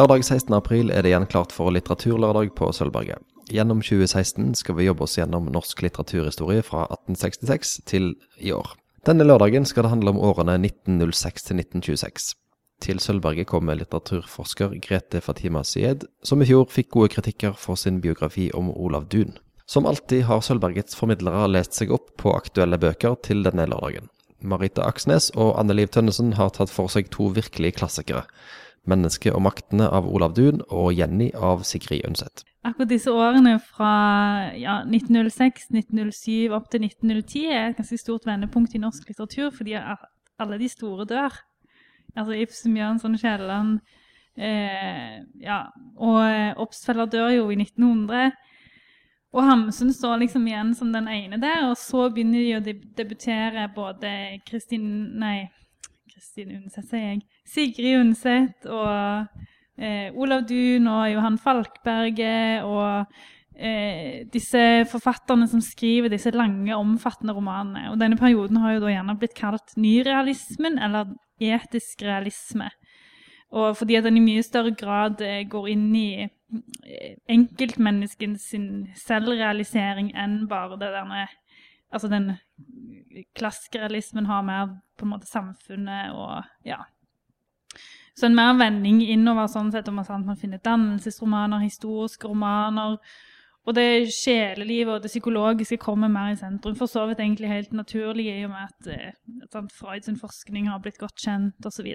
Lørdag 16. april er det igjen klart for Litteraturlørdag på Sølvberget. Gjennom 2016 skal vi jobbe oss gjennom norsk litteraturhistorie fra 1866 til i år. Denne lørdagen skal det handle om årene 1906 til 1926. Til Sølvberget kommer litteraturforsker Grete Fatima Syed, som i fjor fikk gode kritikker for sin biografi om Olav Duun. Som alltid har Sølvbergets formidlere lest seg opp på aktuelle bøker til denne lørdagen. Marita Aksnes og Anne Liv Tønnesen har tatt for seg to virkelige klassikere. 'Mennesket og maktene' av Olav Duun og 'Jenny' av Sigrid Undset. Akkurat disse årene fra ja, 1906, 1907 opp til 1910 er et ganske stort vendepunkt i norsk litteratur, fordi alle de store dør. Altså Ibsen, Bjørnson, Kielland eh, ja, Og Obstfeller dør jo i 1900. Og Hamsun står liksom igjen som den ene der, og så begynner de å debutere både Kristin Nei, Kristin Undset, sier jeg. Sigrid Undset og eh, Olav Duun og Johan Falkberget og eh, disse forfatterne som skriver disse lange, omfattende romanene. Og denne perioden har jo da gjerne blitt kalt nyrealismen, eller etisk realisme. Og fordi at den i mye større grad eh, går inn i Eh, enkeltmenneskens selvrealisering enn bare det derne Altså den klassikerrealismen har mer på en måte samfunnet og ja. Så en mer vending innover sånn sett om man finner dannelsesromaner, historiske romaner. Og det sjelelivet og det psykologiske kommer mer i sentrum. For så vidt egentlig helt naturlig i og med at, at Freud sin forskning har blitt godt kjent osv.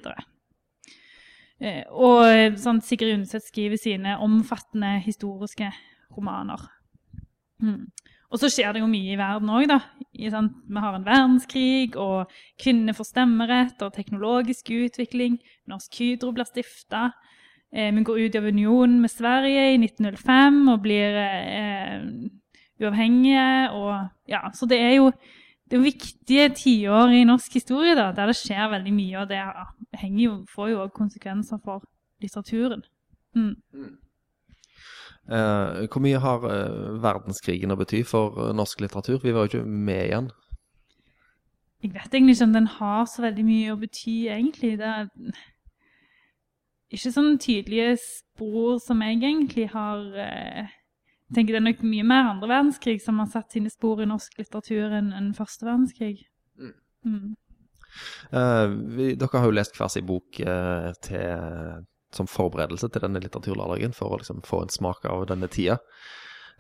Eh, og eh, sånn, Sigrid Undset skriver sine omfattende historiske romaner. Mm. Og så skjer det jo mye i verden òg, da. I, vi har en verdenskrig, og kvinner får stemmerett, og teknologisk utvikling. Norsk Hydro blir stifta. Eh, vi går ut av unionen med Sverige i 1905 og blir eh, uavhengige. Og, ja, så det er jo det er viktige tiår i norsk historie da, der det skjer veldig mye, og det jo, får jo òg konsekvenser for litteraturen. Mm. Eh, hvor mye har uh, verdenskrigen å bety for uh, norsk litteratur? Vi var jo ikke med igjen. Jeg vet egentlig ikke om den har så veldig mye å bety, egentlig. Det er ikke sånne tydelige spor som jeg egentlig har jeg tenker Det er nok mye mer andre verdenskrig som har satt sine spor i norsk litteratur enn, enn første verdenskrig. Mm. Mm. Uh, vi, dere har jo lest hver sin bok uh, til, som forberedelse til denne litteraturlørdagen, for å liksom, få en smak av denne tida.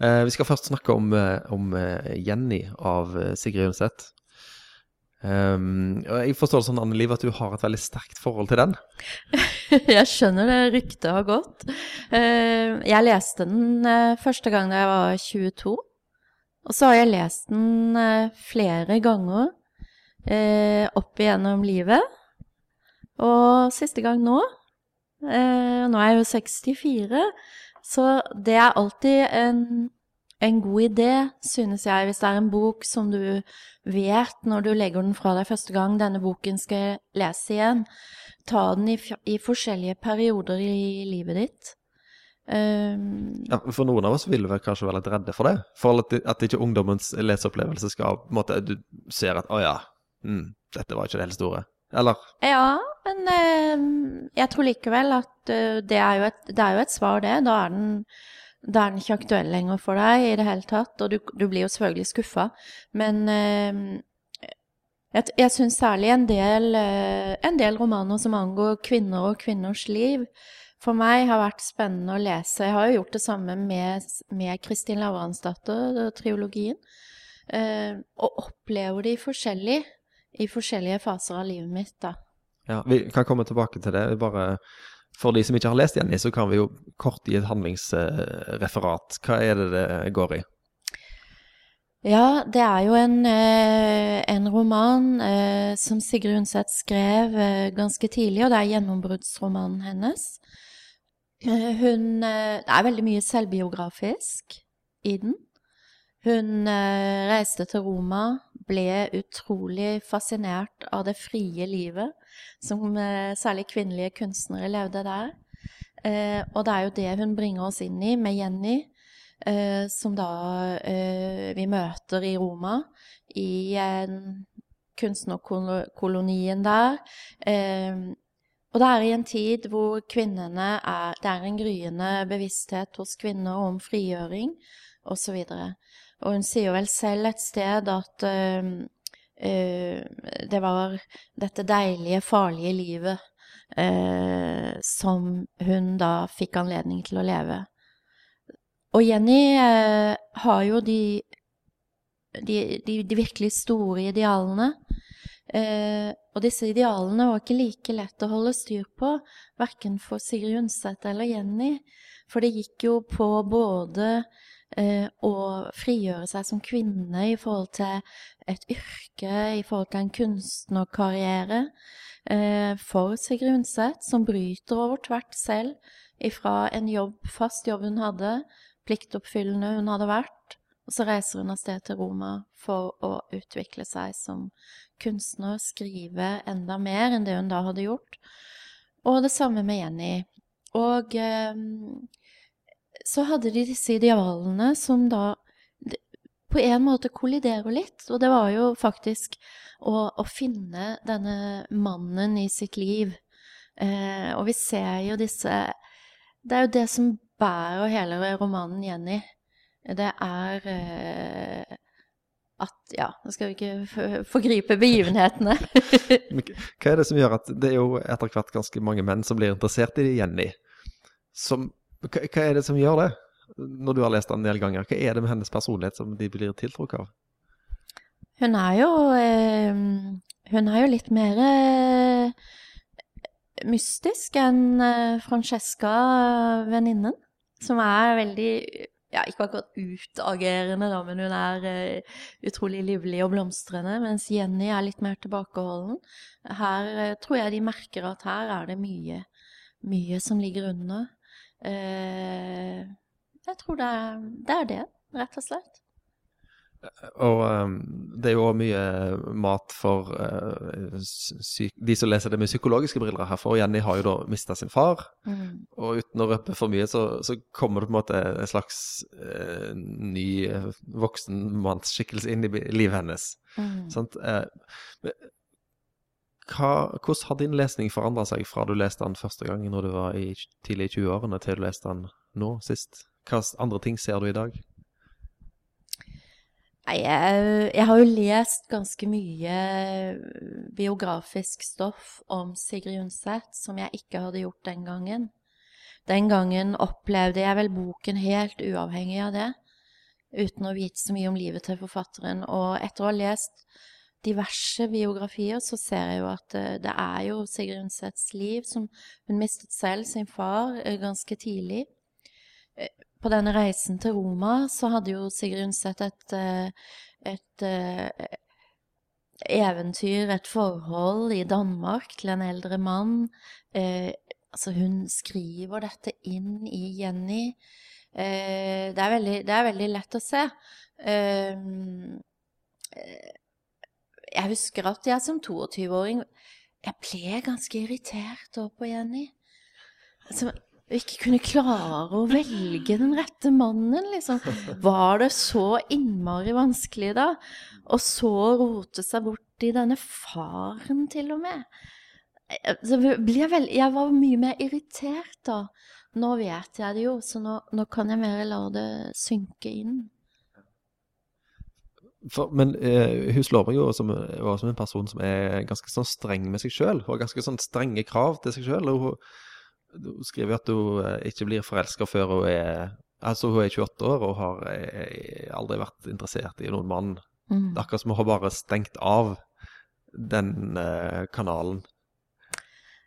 Eh, vi skal først snakke om, om Jenny av Sigrid Undset. Um, jeg forstår det sånn, Anne Liv, at du har et veldig sterkt forhold til den? jeg skjønner det ryktet har gått. Uh, jeg leste den uh, første gang da jeg var 22. Og så har jeg lest den uh, flere ganger opp igjennom livet. Og siste gang nå. Nå er jeg jo 64, så det er alltid en en god idé, synes jeg, hvis det er en bok som du vet når du legger den fra deg første gang, denne boken skal jeg lese igjen. Ta den i, i forskjellige perioder i livet ditt. Um, ja, for noen av oss vil vel kanskje være litt redde for det. For at, at ikke ungdommens leseopplevelse skal på en måte, Du ser at 'å ja, mm, dette var ikke det helt store'. Eller? Ja, men eh, jeg tror likevel at uh, det, er et, det, er jo et, svar, det. Da er den da er den ikke aktuell lenger for deg i det hele tatt, og du, du blir jo selvfølgelig skuffa. Men eh, jeg, jeg syns særlig en del, eh, en del, romaner som angår kvinner og kvinners liv, for meg har vært spennende å lese. Jeg har jo gjort det samme med, med Kristin Lavransdatter, triologien. Eh, og opplever de forskjellig i forskjellige faser av livet mitt, da. Ja, vi kan komme tilbake til det. Bare for de som ikke har lest Jenny, så kan vi jo kort gi et handlingsreferat. Hva er det det går i? Ja, det er jo en, eh, en roman eh, som Sigrid Undset skrev eh, ganske tidlig, og det er gjennombruddsromanen hennes. Hun Det er veldig mye selvbiografisk i den. Hun reiste til Roma, ble utrolig fascinert av det frie livet som eh, særlig kvinnelige kunstnere levde der. Eh, og det er jo det hun bringer oss inn i med Jenny, eh, som da vi møter i Roma, i kunstnerkolonien der. Og det er i en tid hvor er Det er en gryende bevissthet hos kvinner om frigjøring osv. Og, så og hun sier jo vel selv et sted at uh, uh, det var dette deilige, farlige livet uh, som hun da fikk anledning til å leve. Og Jenny har jo de, de, de, de virkelig store idealene. Eh, og disse idealene var ikke like lett å holde styr på, verken for Sigrid Undset eller Jenny. For det gikk jo på både å frigjøre seg som kvinne i forhold til et yrke, i forhold til en kunstnerkarriere, eh, for Sigrid Undset, som bryter over tvert selv ifra en jobb, fast jobb hun hadde, pliktoppfyllende hun hadde vært, og så reiser hun av sted til Roma for å utvikle seg som kunstner, skrive enda mer enn det hun da hadde gjort. Og det samme med Jenny. Og eh, så hadde de disse idealene som da på en måte kolliderer litt. Og det var jo faktisk å, å finne denne mannen i sitt liv. Eh, og vi ser jo disse Det er jo det som bærer hele romanen Jenny. Det er eh, at Ja, nå skal vi ikke forgripe begivenhetene. hva er det som gjør at det er jo etter hvert ganske mange menn som blir interessert i Jenny? Som, hva, er det som gjør det, når du har lest den en del ganger? Hva er det med hennes personlighet som de blir tiltrukket av? Hun er jo eh, Hun er jo litt mer eh, mystisk enn eh, Francesca, venninnen, som er veldig ja, ikke akkurat utagerende, da, men hun er uh, utrolig livlig og blomstrende. Mens Jenny er litt mer tilbakeholden. Her uh, tror jeg de merker at her er det mye, mye som ligger under. Uh, jeg tror det er, det er det, rett og slett. Og um, det er jo òg mye mat for uh, de som leser det med psykologiske briller her. For Jenny har jo da mista sin far. Mm. Og uten å røpe for mye, så, så, kommer det på en måte en slags uh, ny uh, voksen mannsskikkelse inn i livet hennes. Mm. Sant? Hva, hvordan har din lesning forandra seg fra du leste den første gang når du var i tidlig i 20-årene, til du leste den nå sist? Hva andre ting ser du i dag? Nei, jeg, jeg, har jo lest ganske mye biografisk stoff om Sigrid Undset som jeg ikke hadde gjort den gangen. Den gangen opplevde jeg vel boken helt uavhengig av det, uten å vite så mye om livet til forfatteren. Og etter å ha lest diverse biografier, så ser jeg jo at det, det er jo Sigrid Undsets liv som Hun mistet selv sin far eh, ganske tidlig på denne reisen til Roma så hadde jo Sigrid Undset et, eh, et, eh, eventyr, et forhold i Danmark til en eldre mann. Eh, altså, hun skriver dette inn i Jenny. Eh, det, er veldig, det, er veldig, lett å se. Jeg husker at jeg som 22-åring jeg ble ganske irritert da på Jenny. Altså, ikke kunne klare å velge den rette mannen, liksom. Var det så innmari vanskelig, da? Og så rote seg bort i denne faren, til og med. Jeg, vel, jeg var mye mer irritert da. Nå vet jeg det jo, så nå, nå kan jeg mer la det synke inn. For, men eh, hun slår meg jo som, som, en person som er ganske sånn streng med seg sjøl. Har ganske sånn strenge krav til seg sjøl. Hun, hun skriver at hun eh, ikke blir forelska før hun er Altså, hun er 28 år og har eh, aldri vært interessert i noen mann. Mm. Det er akkurat som hun har bare stengt av den uh, kanalen.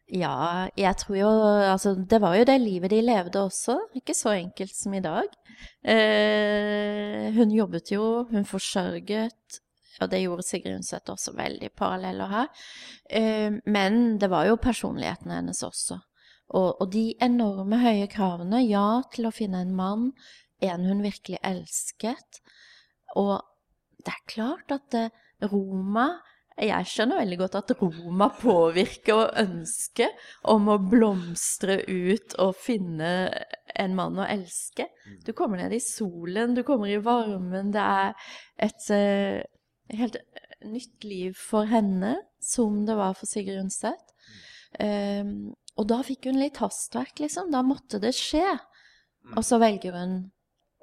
Ja, jeg tror jo Altså, det var jo det livet de levde også. Ikke så enkelt som i dag. Eh, hun jobbet jo, hun forsørget. Og det gjorde Sigrid Undset også, veldig paralleller her. Eh, men det var jo personligheten hennes også. Og, og, de enorme høye kravene, ja, til å finne en mann, en hun virkelig elsket. Og det er klart at eh, Roma Jeg skjønner veldig godt at Roma påvirker og ønsker om å blomstre ut og finne en mann å elske. Du kommer ned i solen, du kommer i varmen. Det er et uh, helt nytt liv for henne, som det var for Sigrid Undset. Um, og da fikk hun litt hastverk, liksom. Da måtte det skje. Og så velger hun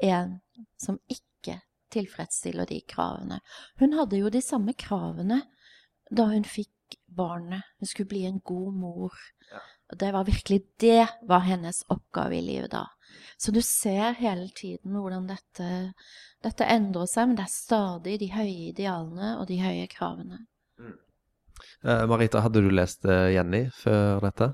en som ikke tilfredsstiller de kravene. Hun hadde jo de samme kravene da hun fikk barnet. Hun skulle bli en god mor. Og det var virkelig det var hennes oppgave i livet da. Så du ser hele tiden hvordan dette, dette endrer seg, men det er stadig de høye idealene og de høye kravene. Eh, Marita, hadde du lest eh, Jenny før dette?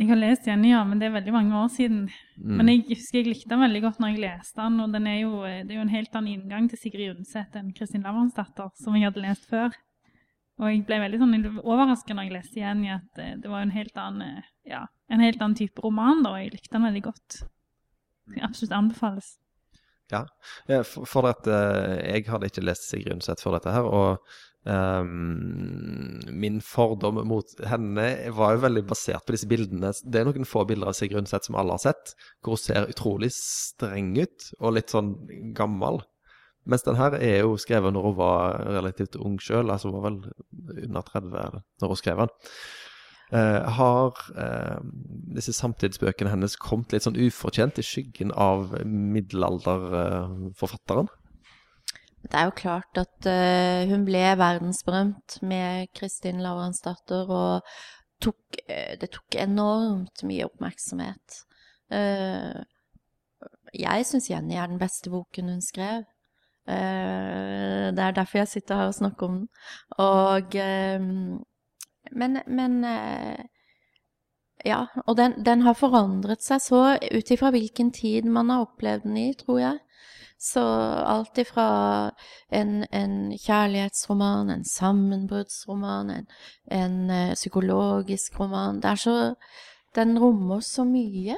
Jeg har lest Jenny, ja, men det er veldig mange år siden. Mm. Men jeg husker jeg likte den veldig godt når jeg leste den, og den er jo, det er jo en helt annen inngang til Sigrid Undset enn Kristin Lavransdatter, som jeg hadde lest før. Og jeg ble veldig sånn overrasket når jeg leste Jenny, at det, det var en helt annen, eh, ja, en helt annen type roman, da, og jeg likte den veldig godt. Det absolutt anbefales. Ja, eh, for, for at eh, jeg hadde ikke lest Sigrid Undset før dette her, og Um, min fordom mot henne var jo veldig basert på disse bildene. Det er noen få bilder av Sigrid Undset som alle har sett, hvor hun ser utrolig streng ut, og litt sånn gammel. Mens den her er jo skrevet når hun var relativt ung sjøl, altså hun var vel under 30 når hun skrev den. Eh, har eh, disse samtidsbøkene hennes kommet litt sånn ufortjent i skyggen av middelalderforfatteren? Det er jo klart at eh, hun ble verdensberømt med Kristin Lavransdatter, og tok, det tok enormt mye oppmerksomhet. Jeg syns Jenny er den beste boken hun skrev. Eh, det er derfor jeg sitter her og snakker om den. Og eh, Men, men eh, Ja, og den, den har forandret seg så ut ifra hvilken tid man har opplevd den i, tror jeg. Så alt ifra en, en kjærlighetsroman, en sammenbruddsroman, en, en eh, psykologisk roman Det er så Den rommer så mye.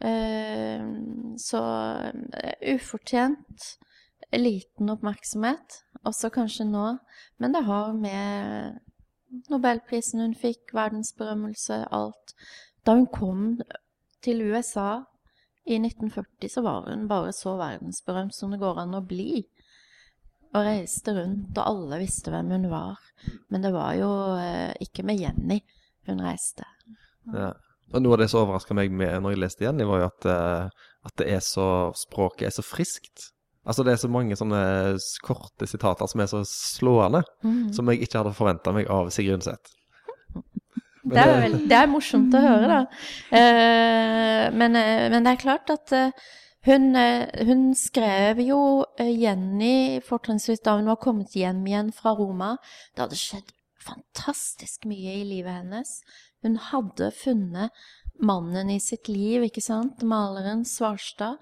Eh, så ufortjent liten oppmerksomhet, også kanskje nå. Men det har med Nobelprisen hun fikk, verdensberømmelse, alt Da hun kom til USA i 1940, så var hun bare så verdensberømt som det går an å bli. Og reiste rundt, og alle visste hvem hun var. Men det var jo eh, ikke med Jenny hun reiste. Ja. Og noe av det som overraska meg med når jeg leste Jenny, var jo at, eh, at så, språket er så friskt. Altså Det er så mange sånne korte sitater som er så slående, mm. som jeg ikke hadde forventa meg av Sigrid Undset. Det er, vel, det er morsomt å høre, da. Eh, men, eh, men det er klart at eh, hun, eh, hun skrev jo eh, Jenny fortrinnsvis da hun var kommet hjem igjen fra Roma. Det hadde skjedd fantastisk mye i livet hennes. Hun hadde funnet mannen i sitt liv, ikke sant? Maleren Svarstad.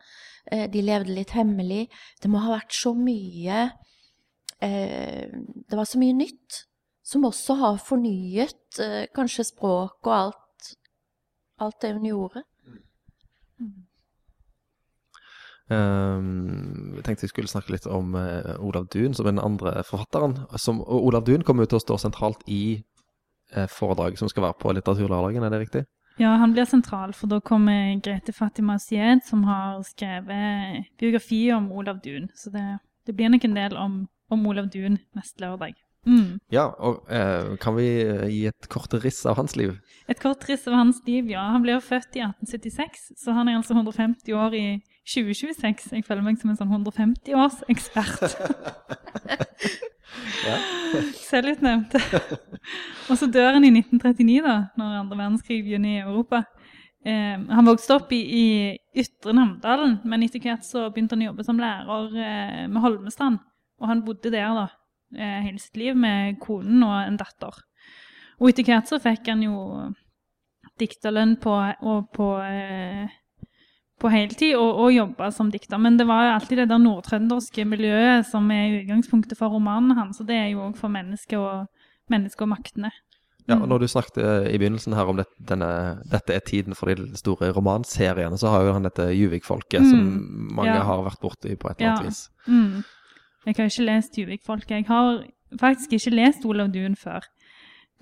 Eh, de levde litt hemmelig. Det må ha vært så mye eh, Det var så mye nytt som også har fornyet eh, kanskje språk og alt, alt det hun gjorde. Um, jeg tenkte vi skulle snakke litt om uh, Olav Duun, som er den andre forfatteren. Som, Olav Duun kommer jo til å stå sentralt i uh, foredraget som skal være på Litteraturlørdagen, er det riktig? Ja, han blir sentral, for da kommer Grete Fatima Sied, som har skrevet biografi om Olav Duun. Så det, det blir nok en del om, om Olav Duun neste lørdag. Mm. Ja, og eh, kan vi eh, gi et kort riss av hans liv? Et kort riss av hans liv, ja. Han ble jo født i 1876, så han er altså 150 år i 2026. Jeg føler meg som en sånn 150-årsekspert. Ja. Selvutnevnt. og så dør han i 1939, da, når andre verdenskrig begynner i Europa. Eh, han vokste opp i, i Ytre Namdalen, men etter hvert så begynte han å jobbe som lærer eh, med Holmestrand. Og han bodde der da, eh, hele sitt liv med konen og en datter. Og etter hvert så fikk han jo dikterlønn på, og på, eh, på heltid og, og jobba som dikter. Men det var jo alltid det der nordtrønderske miljøet som er utgangspunktet for romanen hans. Og det er jo òg for mennesket og, menneske og maktene. Ja, Mm. og når du snakket eh, i begynnelsen her om det, denne, dette er tiden for de store romanseriene, så har jo han dette Juvik-folket, som Mm, mange ja. har vært borti på et eller annet Ja. vis. Mm. Jeg har ikke lest Juvik-folket. Jeg har faktisk ikke lest Olav Duun før.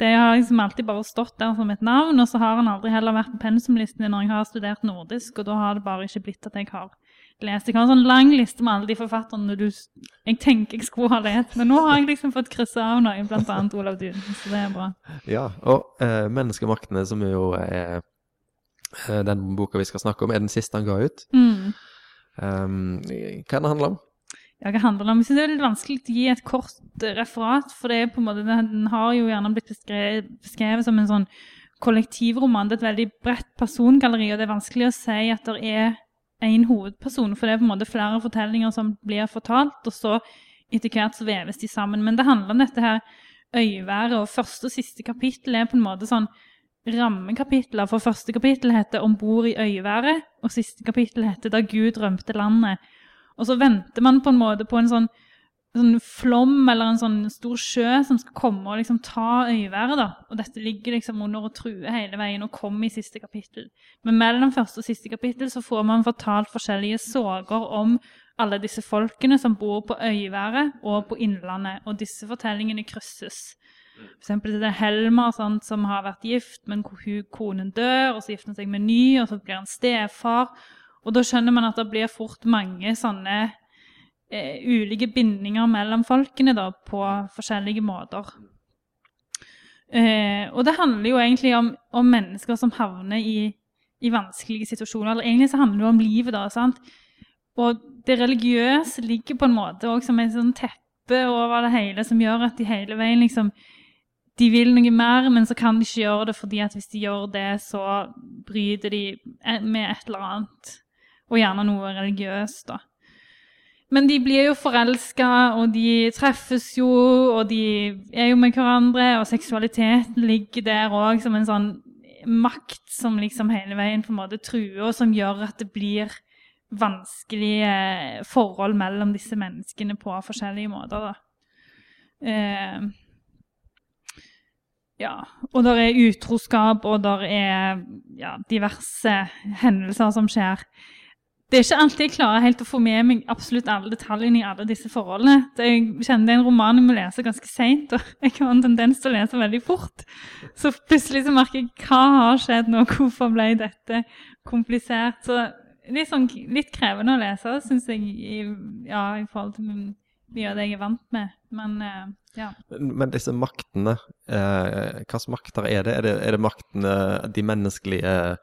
Det har liksom alltid bare stått der som et navn, og så har han aldri heller vært på pensumlistene når jeg har studert nordisk, og da har det bare ikke blitt at jeg har lest. Jeg har en sånn lang liste med alle de forfatterne du, jeg tenker jeg skulle ha lest, men nå har jeg liksom fått kryssa av noen, annet Olav Duden, så det er bra. Ja, og eh, 'Menneskemaktene', som jo er eh, den boka vi skal snakke om, er den siste han ga ut. Mm. Um, hva er den handler om? Ja, handler om? Jeg synes det er litt vanskelig å gi et kort eh, referat, for det er på en måte, den har jo gjerne blitt beskrevet, beskrevet som en sånn kollektivroman. Det er et veldig bredt persongalleri, og det er vanskelig å si at det er en hovedperson, for det er på en måte flere fortellinger som blir fortalt, og så etter hvert så veves de sammen. Men det handler om dette her øyværet, og første og siste kapittel er på en måte sånn rammekapitler. For første kapittel heter 'Om bord i øyværet', og siste kapittel heter 'Da Gud rømte landet'. Og så venter man på en måte på en sånn sånn flom eller en sånn stor sjø som skal komme og liksom ta øyværet. da. Og dette ligger liksom under og truer hele veien og kommer i siste kapittel. Men mellom første og siste kapittel så får man fortalt forskjellige soger om alle disse folkene som bor på øyværet og på Innlandet. Og disse fortellingene krysses. Eksempel det er Helmer sant, som har vært gift, men hun, konen dør, og så gifter han seg med ny, og så blir han stefar. Og da skjønner man at det blir fort mange sånne eh, ulike bindinger mellom folkene da, på forskjellige måter. Eh, og det handler jo egentlig om, om mennesker som havner i, i, vanskelige situasjoner. Eller egentlig så handler det jo om livet, da. sant? Og det religiøse ligger på en måte òg som et sånn teppe over det hele, som gjør at de hele veien liksom de vil noe mer, men så kan de ikke gjøre det, fordi at hvis de gjør det, så bryter de med et eller annet. Og gjerne noe religiøst, da. Men de blir jo forelska, og de treffes jo, og de er jo med hverandre, og seksualiteten ligger der òg som en sånn makt som liksom hele veien på en måte truer, og som gjør at det blir vanskelige forhold mellom disse menneskene på forskjellige måter. da. Eh, ja, og der er utroskap, og der er ja, diverse hendelser som skjer det er ikke alltid jeg klarer helt å få med meg absolutt alle detaljene i alle disse forholdene. Jeg kjenner det er en roman jeg må lese ganske seint, og jeg har en tendens til å lese veldig fort. Så plutselig så merker jeg hva har skjedd nå, hvorfor ble dette komplisert? Så litt, sånn, litt krevende å lese, syns jeg, ja, i forhold til mye av det jeg er vant med. Men eh, ja. Men disse maktene, eh, hvilke makter er det? Er det, er det maktene, de menneskelige Eh,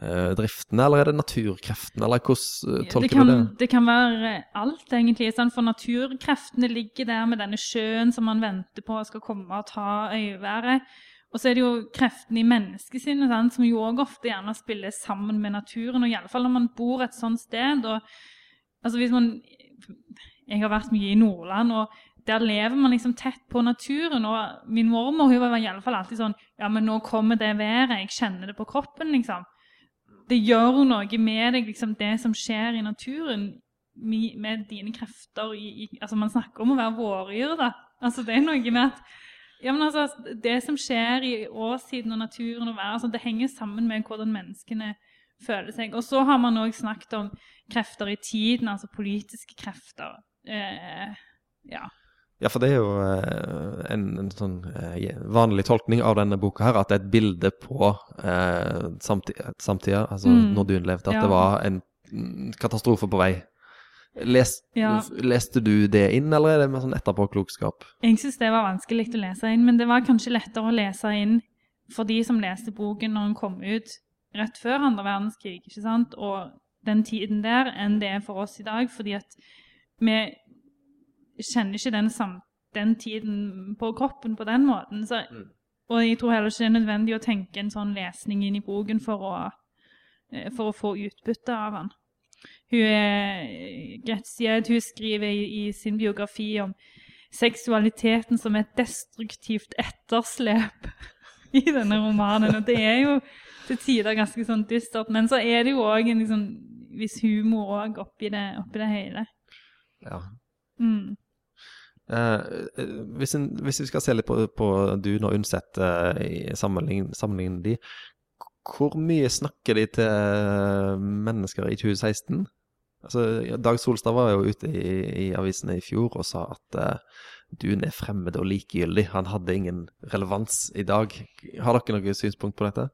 driftene, eller er det naturkreftene, eller hvordan eh, tolker det kan, du det? Det kan være alt, egentlig. Sånn, for naturkreftene ligger der med denne sjøen som man venter på skal komme og ta øyværet. Og så er det jo kreftene i menneskesinnet sant, som jo òg ofte gjerne spiller sammen med naturen. Og iallfall når man bor et sånt sted. Og, altså hvis man Jeg har vært mye i Nordland, og der lever man liksom tett på naturen. Og min mormor hun var i alle fall alltid sånn Ja, men nå kommer det været. Jeg kjenner det på kroppen, liksom det gjør noe med deg, liksom, det som skjer i naturen, med dine krefter i, i, altså Man snakker om å være vårdyr, da. Altså, det er noe med at ja, men altså, Det som skjer i årstiden og naturen og været, altså, det henger sammen med hvordan menneskene føler seg. Og så har man òg snakket om krefter i tiden, altså politiske krefter. Eh, ja. Ja, for det er jo eh, en, en sånn eh, vanlig tolkning av denne boka her, at det er et bilde på eh, samtida, samtida, altså mm. når du levde, at ja. det var en katastrofe på vei. Les, ja. Leste du det inn, eller er det med sånn etterpåklokskap? Jeg syns det var vanskelig å lese inn, men det var kanskje lettere å lese inn for de som leste boken når den kom ut rett før andre verdenskrig, ikke sant, og den tiden der, enn det er for oss i dag, fordi at vi kjenner ikke den, den, tiden på kroppen på den måten. Så, mm. Og jeg tror heller ikke det er nødvendig å tenke en sånn lesning inn i boken for å, eh, for å få utbytte av den. Hun, er, hun skriver i, i sin biografi om seksualiteten som et destruktivt etterslep i denne romanen. Og det er jo til tider ganske sånn dystert, men så er det jo òg en liksom, viss humor òg oppi, oppi, det hele. Ja. Mm. Eh, hvis, en, hvis, vi skal se litt på, på Dun og Undset uh, i sammenligning, sammenligning de, hvor mye snakker de til eh, mennesker i 2016? Altså, Dag Solstad var jo ute i, i avisene i fjor og sa at uh, Dune er fremmed og likegyldig. Han hadde ingen relevans i dag. Har dere noe synspunkt på dette?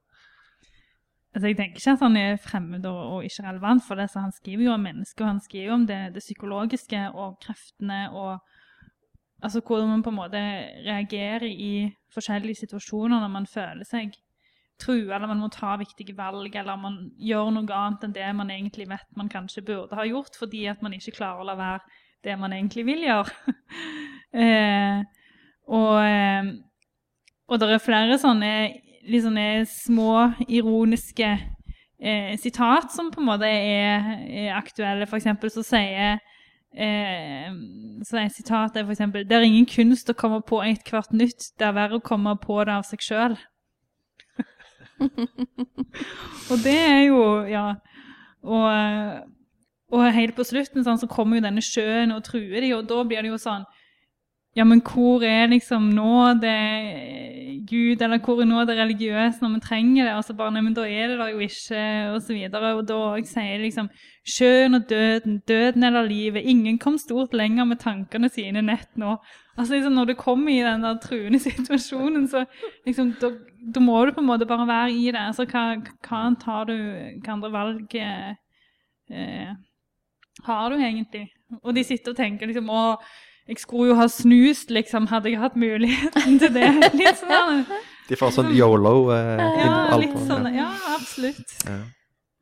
Altså, jeg tenker ikke at han er fremmed og, og ikke relevant, for det, så han skriver jo om mennesker, og han skriver jo om det, det psykologiske og kreftene og altså hvordan man på en måte reagerer i forskjellige situasjoner når man føler seg trua, eller man må ta viktige valg, eller man gjør noe annet enn det man egentlig vet man kanskje burde ha gjort, fordi at man ikke klarer å la være det man egentlig vil gjøre. eh, og, eh, og det er flere sånne sånne små, ironiske eh, sitat som på en måte er, er aktuelle. For eksempel så sier eh, så er sitatet for eksempel Det er ingen kunst å komme på ethvert nytt, det er verre å komme på det av seg sjøl. og det er jo Ja. Og, og helt på slutten sånn, så kommer jo denne sjøen og truer de, og da blir det jo sånn ja, men hvor er liksom nå det Gud, eller hvor er nå det religiøse når vi trenger det? Altså bare, nei, men da er det da jo ikke, og så videre. Og da sier liksom sjøen og døden, døden eller livet, ingen kom stort lenger med tankene sine nett nå. Altså liksom Når du kommer i den der truende situasjonen, så liksom, da, da, må du på en måte bare være i det. Altså hva, hva tar du, hva andre valg eh, har du egentlig? Og de sitter og tenker liksom å jeg skulle jo ha snust, liksom, hadde jeg hatt muligheten til det. Litt sånn. De får sånn yolo? Eh, ja, litt sånn. Ja, absolutt. Ja.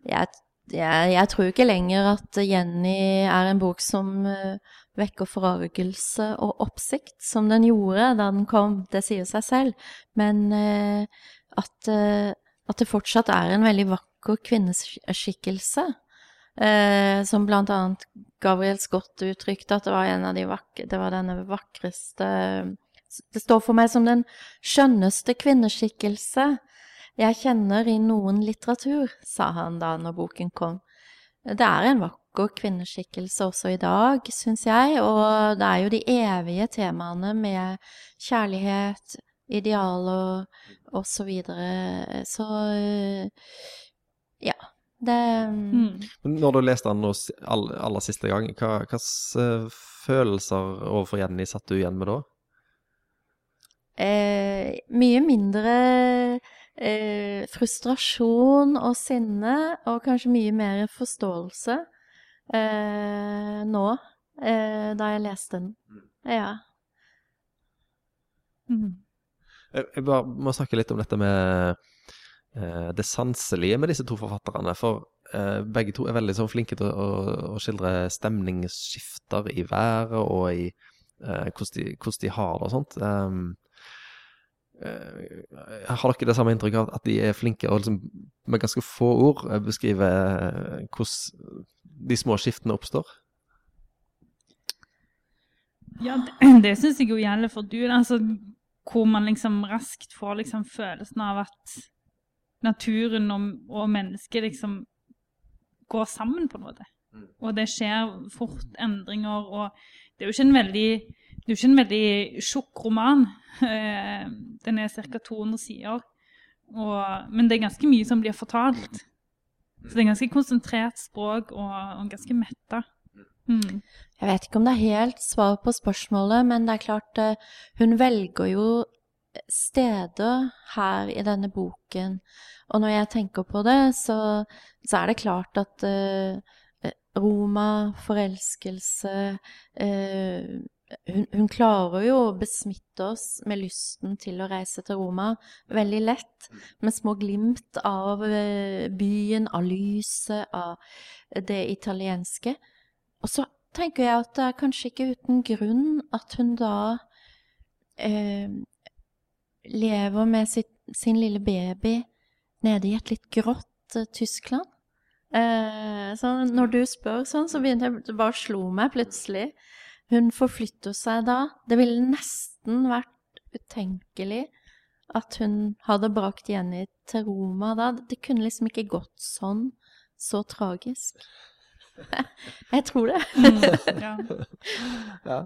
Jeg, jeg, jeg, tror ikke lenger at Jenny er en bok som uh, vekker forargelse og oppsikt, som den gjorde da den kom. Det sier seg selv. Men uh, at, uh, at, det fortsatt er en veldig vakker kvinneskikkelse. Eh, som blant annet Gabriel Scott uttrykte at det var en av de vakre, det var denne vakreste Det står for meg som den skjønneste kvinneskikkelse jeg kjenner i noen litteratur, sa han da når boken kom. Det er en vakker kvinneskikkelse også i dag, syns jeg, og det er jo de evige temaene med kjærlighet, ideal og og så videre. Så ja. Det mm. Når du leste den aller, aller siste gang, hva hvilke følelser overfor Jenny satt du igjen med da? Eh, mye mindre eh, frustrasjon og sinne, og kanskje mye mer forståelse eh, nå, eh, da jeg leste den. Mm. Ja. Mm. Jeg, jeg bare må snakke litt om dette med det sanselige med disse to forfatterne. For eh, begge to er veldig sånn flinke til å, å, skildre stemningsskifter i været og i eh, hvordan, de, hvordan, de, har det og sånt. Um, har dere det samme inntrykk av at de er flinke og liksom, med ganske få ord beskriver hvordan de små skiftene oppstår? Ja, det, det syns jeg jo gjelder for du. Altså, hvor man liksom raskt får liksom følelsen av at naturen og, og mennesket liksom går sammen på noe. Mm. Og det skjer fort endringer, og det er jo ikke en veldig det er jo ikke en veldig tjukk roman. Eh, den er ca. 200 sider. Og, men det er ganske mye som blir fortalt. Så det er ganske konsentrert språk og, og ganske metta. Mm. Jeg vet ikke om det er helt svar på spørsmålet, men det er klart eh, hun velger jo steder her i denne boken. Og når jeg tenker på det, så, så er det klart at uh, Roma, forelskelse uh, hun, hun, klarer jo å besmitte oss med lysten til å reise til Roma veldig lett, med små glimt av uh, byen, av lyset, av det italienske. Og så tenker jeg at det er kanskje ikke uten grunn at hun da eh, lever med sitt, sin lille baby nede i et litt grått uh, Tyskland. Uh, så når du spør sånn, så begynte jeg det bare slo meg plutselig. Hun forflytter seg da. Det ville nesten vært utenkelig at hun hadde brakt Jenny til Roma da. Det kunne liksom ikke gått sånn. Så tragisk. jeg tror det. mm, ja. ja.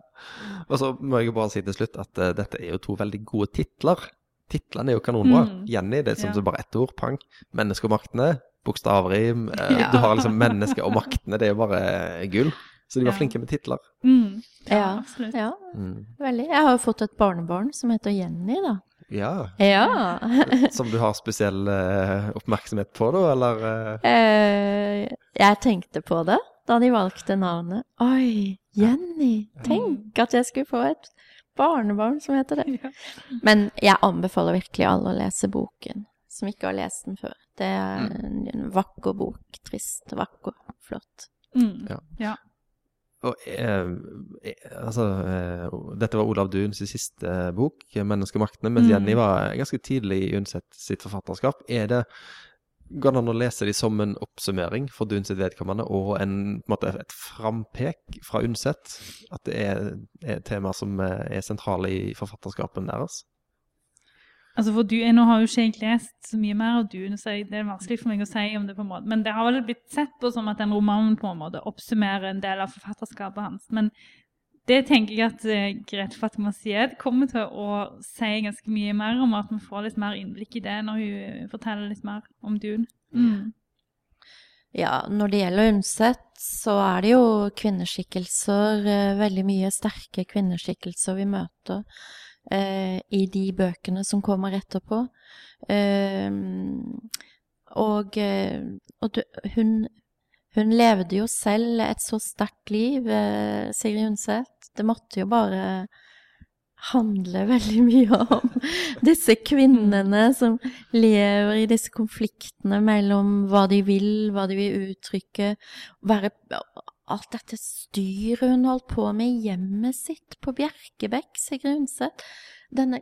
Og så må jeg bare si til slutt at uh, dette er jo to veldig gode titler. Titlene er jo kanonbra. Mm. Jenny, det er som ja. bare ett ord. Pang. Menneskemaktene. Bokstavrim. Uh, ja. Du har liksom mennesket og maktene. Det er jo bare gull. Så de var Ja. flinke med titler. Mm. Ja, Ja, absolutt. ja, Mm. veldig. Jeg har jo fått et barnebarn som heter Jenny, da. Ja. Ja. Som du har spesiell uh, oppmerksomhet på, da, eller? Uh... Eh, jeg tenkte på det da de valgte navnet. Oi, Jenny! Tenk at jeg skulle få et barnebarn som heter det. Ja. Men jeg anbefaler virkelig alle å lese boken, som ikke har lest den før. Det er en vakker bok. Trist, vakker, flott. Mm. Ja. Og, eh, eh, altså, eh, dette var Olav Duns siste eh, bok, 'Menneskemaktene', mens Mm. Jenny var ganske tidlig i Undset sitt forfatterskap. Er det Går det an å lese de som en oppsummering for Duns sitt vedkommende, og en, en måte, et frampek fra Undset? At det er, er temaer som eh, er sentrale i forfatterskapen deres? Altså for du, Nå har jo ikke jeg lest så mye mer av Dune, så det er vanskelig for meg å si om det på en måte. Men det har vel blitt sett på som at den romanen på en måte oppsummerer en del av forfatterskapet hans. Men det tenker jeg at eh, Grete Fatima Sied kommer til å si ganske mye mer om, at vi får litt mer innblikk i det når hun forteller litt mer om Dune. Mm. Ja, når det gjelder Undset, så er det jo kvinneskikkelser, eh, veldig mye sterke kvinneskikkelser vi møter eh, i de bøkene som kommer etterpå. Eh, og eh, og du, hun, hun levde jo selv et så sterkt liv, eh, Sigrid Undset. Det måtte jo bare handle veldig mye om disse kvinnene som lever i disse konfliktene mellom hva de vil, hva de vil uttrykke, være Alt dette styret hun holdt på med i hjemmet sitt på Bjerkebekk, Sigrid Undset. Denne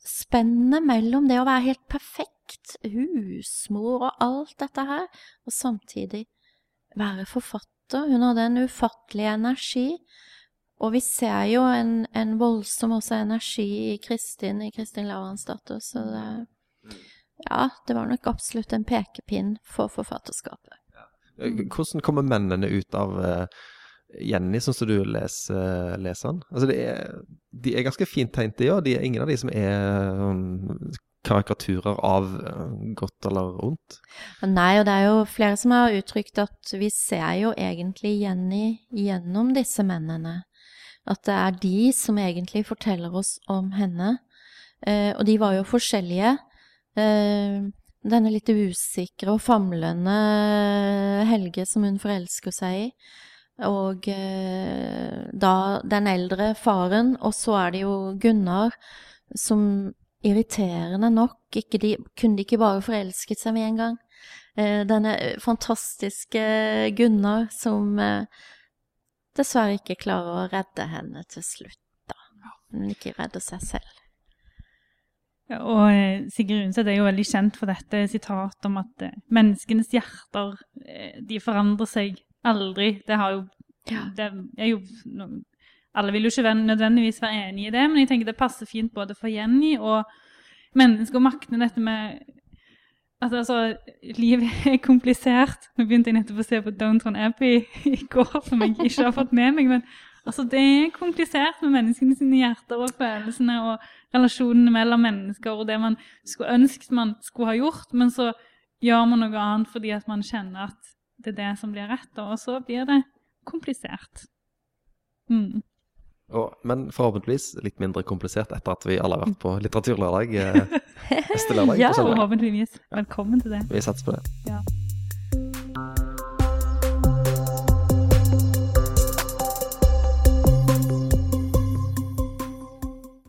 spennet mellom det å være helt perfekt husmor og alt dette her, og samtidig være forfatter. Hun hadde en ufattelig energi. Og vi ser jo en, en voldsom også energi i Kristin, i Kristin Lavransdatter, så det Ja, det var nok absolutt en pekepinn for forfatterskapet. Eh, Hvordan kommer mennene ut av eh, Jenny, sånn som du leser, leser den? Altså, det er, de er ganske fint tegnet, de òg. De er ingen av de som er um, karikaturer av eh, godt eller ondt. Nei, og det er jo flere som har uttrykt at vi ser jo egentlig Jenny gjennom disse mennene. At det er de som egentlig forteller oss om henne. Eh, og de var jo forskjellige. Eh, denne litt usikre og famlende Helge som hun forelsker seg i. Og eh, da den eldre faren, og så er det jo Gunnar som irriterende nok ikke de, kunne de ikke bare forelsket seg med en gang. Eh, denne fantastiske Gunnar som eh, dessverre ikke klarer å redde henne til slutt, da. Hun ikke redder seg selv. Og eh, Sigrid Undset er jo veldig kjent for dette sitatet om at eh, menneskenes hjerter eh, de forandrer seg aldri. Det har jo, Ja. det er jo Alle vil jo ikke nødvendigvis være enig i det, men jeg tenker det passer fint både for Jenny og mennesket og maktene dette med at altså, livet er komplisert. Nå begynte jeg nettopp å se på Downtown Abbey i går, som jeg ikke har fått med meg. Men altså, det er komplisert med menneskene sine hjerter og følelsene og relasjonene mellom mennesker og det man skulle ønsket man skulle ha gjort, men så gjør man noe annet fordi at man kjenner at det er det som blir rett, og så blir det komplisert. Mm. Og, men forhåpentligvis litt mindre komplisert etter at vi alle har vært på litteraturlørdag eh, neste lørdag. Ja. Forhåpentligvis. Velkommen til det. Vi satser på det. Ja.